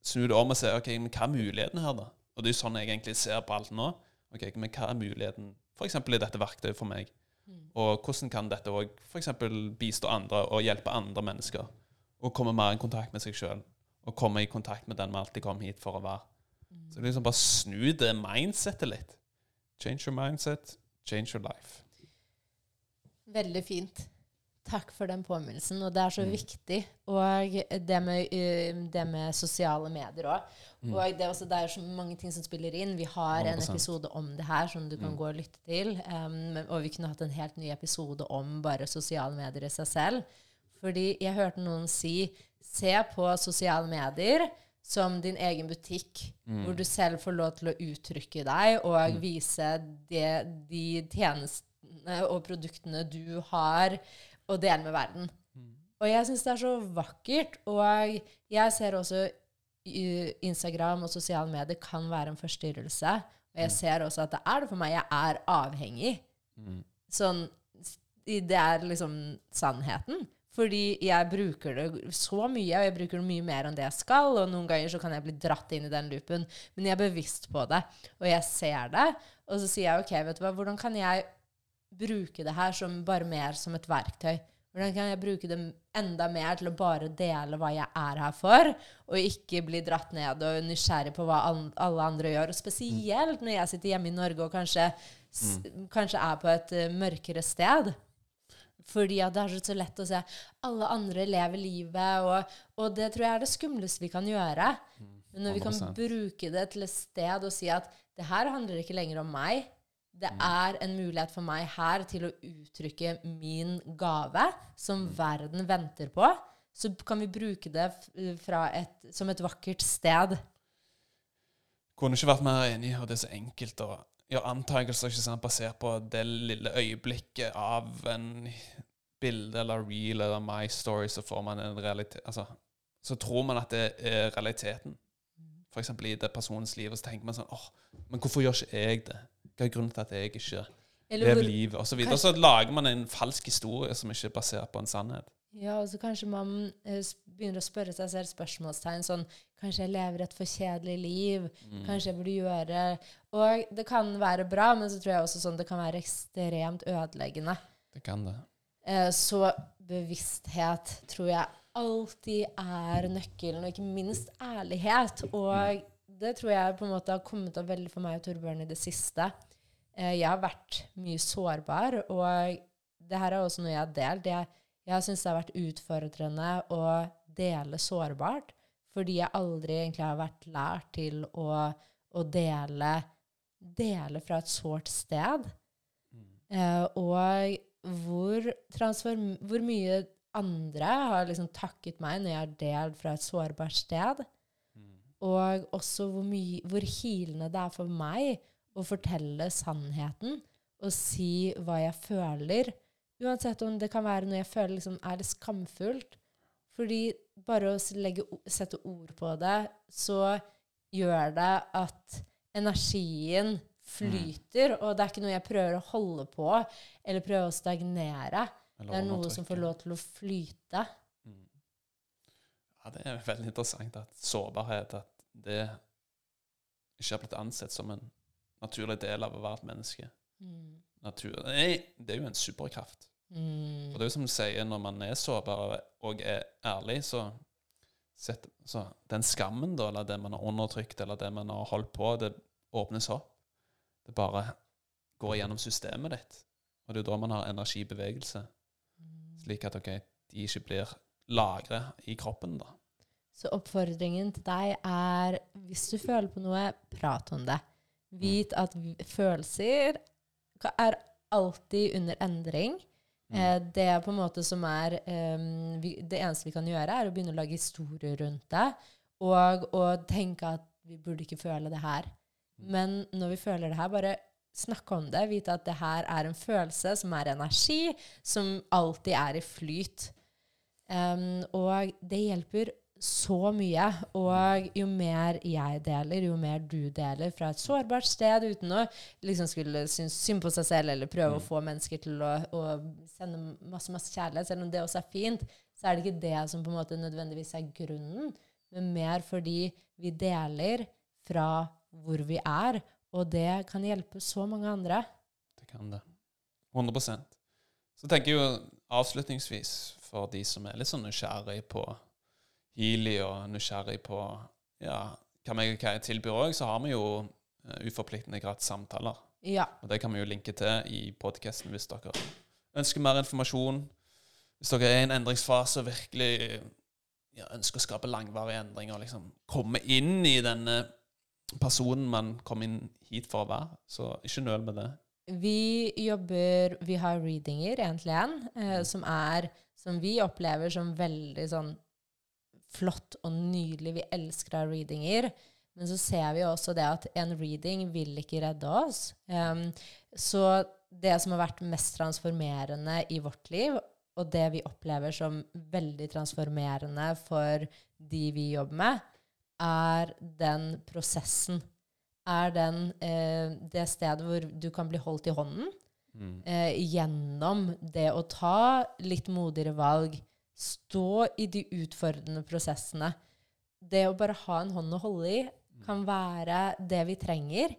snu det om og se ok, men hva er muligheten her, da? Og det er jo sånn jeg egentlig ser på alt nå. Ok, men hva er muligheten f.eks. i dette verktøyet for meg? Og hvordan kan dette òg f.eks. bistå andre og hjelpe andre mennesker? Og komme mer i kontakt med seg sjøl. Og komme i kontakt med den vi alltid kom hit for å være. Så liksom bare snu det mindsettet litt. Change your mindset, change your life. Veldig fint. Takk for den påminnelsen. Og det er så Mm. viktig. Og det med, uh, det med sosiale medier òg. Mm. Og det er, også, det er så mange ting som spiller inn. Vi har en 100%. episode om det her som du kan Mm. gå og lytte til. Um, og vi kunne hatt en helt ny episode om bare sosiale medier i seg selv. Fordi jeg hørte noen si se på sosiale medier som din egen butikk, Mm. hvor du selv får lov til å uttrykke deg og vise det, de tjenestene og produktene du har, og dele med verden. Og jeg syns det er så vakkert. Og jeg ser også Instagram og sosiale medier kan være en forstyrrelse. Og jeg ser også at det er det for meg. Jeg er avhengig. Mm. Sånn Det er liksom sannheten. Fordi jeg bruker det så mye, og jeg bruker det mye mer enn det jeg skal. Og noen ganger så kan jeg bli dratt inn i den loopen. Men jeg er bevisst på det, og jeg ser det. Og så sier jeg OK, vet du hva, hvordan kan jeg bruke det her som bare mer som et verktøy? Hvordan kan jeg bruke det enda mer til å bare dele hva jeg er her for, og ikke bli dratt ned og nysgjerrig på hva alle andre gjør? Og spesielt når jeg sitter hjemme i Norge og kanskje, s kanskje er på et eh, mørkere sted. Fordi det er så- så lett å se alle andre lever livet, og, og det tror jeg er det skumleste vi kan gjøre. Men når vi kan bruke det til et sted og si at det her handler ikke lenger om meg, det er en mulighet for meg her til å uttrykke min gave, som verden venter på, så kan vi bruke det fra et, som et vakkert sted. Kunne ikke vært mer enig, og det er så enkelt å gjøre antakelser ikke sant, basert på det lille øyeblikket av en bilde eller reel eller My Story, så får man en realitet Altså, så tror man at det er realiteten. For eksempel i det personens liv, og så tenker man sånn åh, men hvorfor gjør ikke jeg det? Hva er grunnen til at jeg ikke lever livet, osv. Og så lager man en falsk historie som ikke er basert på en sannhet. Ja, og så kanskje man eh, begynner å spørre seg selv spørsmålstegn sånn Kanskje jeg lever et for kjedelig liv? Mm. Kanskje jeg burde gjøre Og det kan være bra, men så tror jeg også sånn det kan være ekstremt ødeleggende. Det kan det. Eh, så bevissthet tror jeg alltid er nøkkelen, og ikke minst ærlighet. Og det tror jeg på en måte har kommet opp veldig for meg og Torbjørn i det siste. Eh, jeg har vært mye sårbar, og det her er også noe jeg har delt. Jeg, jeg syns det har vært utfordrende å dele sårbart, fordi jeg aldri egentlig har vært lært til å, å dele, dele fra et sårt sted. Eh, og hvor, hvor mye andre har liksom takket meg når jeg har delt fra et sårbart sted. Og også hvor, mye, hvor hilende det er for meg å fortelle sannheten og si hva jeg føler. Uansett om det kan være noe jeg føler liksom er skamfullt. Fordi bare å legge, sette ord på det, så gjør det at energien flyter, og det er ikke noe jeg prøver å holde på eller prøve å stagnere. Det er noe som får lov til å flyte. Ja, det er veldig interessant at sårbarhet at det ikke har blitt ansett som en naturlig del av å være et menneske. Mm. Natur, Nei, det er jo en superkraft. Mm. Og det er jo som du sier, når man er sårbar og er ærlig, så, set, så den skammen, da, eller det man har undertrykt, eller det man har holdt på, det åpnes opp. Det bare går gjennom systemet ditt. Og det er jo da man har energibevegelse, slik at ok, de ikke blir lagret i kroppen, da. Så oppfordringen til deg er, hvis du føler på noe, prat om det. Vit at følelser er alltid under endring. Eh, det er på en måte som er um, vi, Det eneste vi kan gjøre, er å begynne å lage historier rundt det. og å tenke at vi burde ikke føle det her. Men når vi føler det her, bare snakke om det. Vite at det her er en følelse som er energi, som alltid er i flyt. Um, og det hjelper så mye. Og jo mer jeg deler, jo mer du deler fra et sårbart sted uten å liksom skulle synes synd på seg selv eller prøve å få mennesker til å, å sende masse, masse kjærlighet, selv om det også er fint, så er det ikke det som på en måte nødvendigvis er grunnen, men mer fordi vi deler fra hvor vi er, og det kan hjelpe så mange andre. Det kan det. 100% Så tenker jeg jo avslutningsvis, for de som er litt sånn nysgjerrig på Healy og nysgjerrig på ja, hva, vi, tilbyr òg, så har vi jo eh, uforpliktende gratis samtaler. Ja. Og det kan vi jo linke til i podkasten hvis dere ønsker mer informasjon. Hvis dere er i en endringsfase og virkelig ja, ønsker å skape langvarige endringer, og liksom komme inn i denne personen man kom inn hit for å være. Så ikke nøl med det. Vi jobber Vi har readinger, én til én, som er Som vi opplever som veldig sånn flott og nydelig. Vi elsker å ha readinger. Men så ser vi også det at en reading vil ikke redde oss. Um, så det som har vært mest transformerende i vårt liv, og det vi opplever som veldig transformerende for de vi jobber med, er den prosessen. Er den eh, det stedet hvor du kan bli holdt i hånden Mm. eh, gjennom det å ta litt modigere valg, stå i de utfordrende prosessene. Det å bare ha en hånd å holde i kan være det vi trenger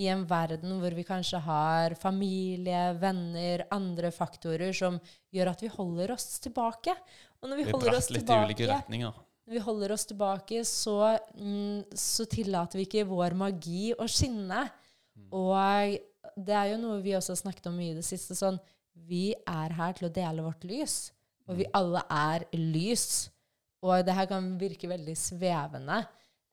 i en verden hvor vi kanskje har familie, venner, andre faktorer som gjør at vi holder oss tilbake. Og når vi, Vi holder oss tilbake, retninger. når vi holder oss tilbake, så, mm, så tillater vi ikke vår magi å skinne. Og det er jo noe vi også har snakket om mye i det siste. sånn, Vi er her til å dele vårt lys, og vi alle er lys. Og det her kan virke veldig svevende,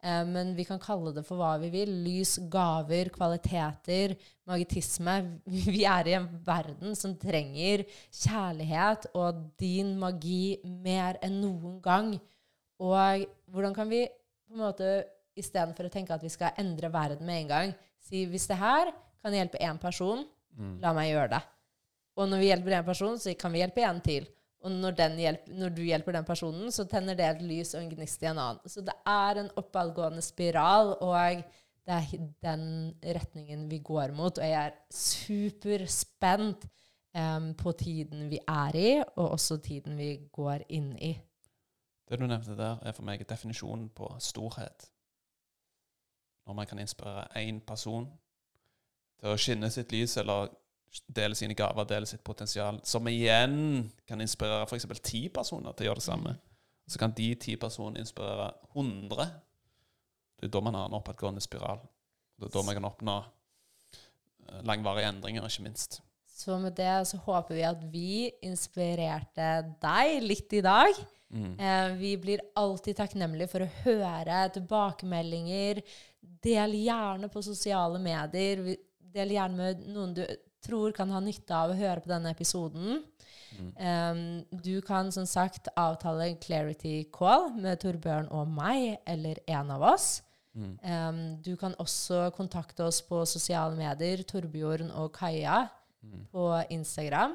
eh, men vi kan kalle det for hva vi vil. Lys, gaver, kvaliteter, magitisme. Vi er i en verden som trenger kjærlighet og din magi mer enn noen gang. Og hvordan kan vi på en måte, istedenfor å tenke at vi skal endre verden med en gang, si hvis det her kan hjelpe én person, Mm. la meg gjøre det. Og når vi hjelper én person, så kan vi hjelpe en til. Og når, den hjelp, når du hjelper den personen, så tenner det et lys og en gnist i en annen. Så det er en oppadgående spiral, og det er den retningen vi går mot. Og jeg er superspent um, på tiden vi er i, og også tiden vi går inn i. Det du nevnte der, er for meg definisjonen på storhet. Når man kan inspirere én person til å skinne sitt lys, eller dele sine gaver, dele sitt potensial, som igjen kan inspirere f.eks. ti personer til å gjøre det samme. Så kan de ti personene inspirere 100. Det er da man har en oppadgående spiral. Det er da man kan oppnå eh, langvarige endringer, ikke minst. Så med det så håper vi at vi inspirerte deg litt i dag. Mm. Eh, vi blir alltid takknemlige for å høre tilbakemeldinger. Del gjerne på sosiale medier. Del gjerne med noen du tror kan ha nytte av å høre på denne episoden. Mm. Um, du kan som sagt avtale en clarity call med Torbjørn og meg, eller en av oss. Mm. Um, du kan også kontakte oss på sosiale medier, Torbjørn og Kaja Mm. på Instagram.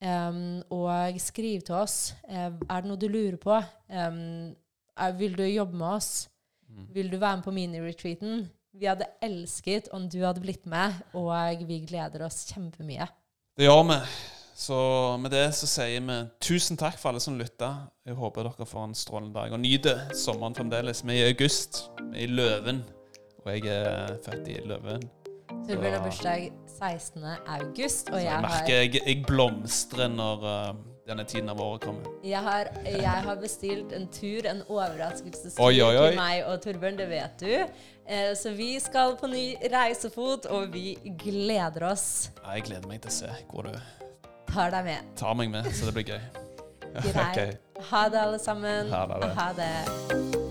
Um, og skriv til oss. Eh, er det noe du lurer på? Vil du jobbe med oss? Mm. Vil du være med på mini-retreaten? Vi hadde elsket om du hadde blitt med, og vi gleder oss kjempemye. Det gjør vi. Så med det så sier vi tusen takk for alle som lytta. Jeg håper dere får en strålende dag. Og nyter sommeren fremdeles. Vi er i august. Vi er i Løven. Og jeg er født i Løven. Torbjørn har bursdag 16. august, og jeg jeg merker jeg, jeg blomstrer når uh, denne tiden av året kommer. jeg, har, jeg har bestilt en tur, en overraskelsestur oi. til meg og Torbjørn, det vet du. Eh, så vi skal på ny reisefot, og vi gleder oss. Ja, Jeg gleder meg til å se hvor du Tar deg med. tar meg med, så det blir gøy. Greit. okay. Ha det, alle sammen. Ha det. Ha det.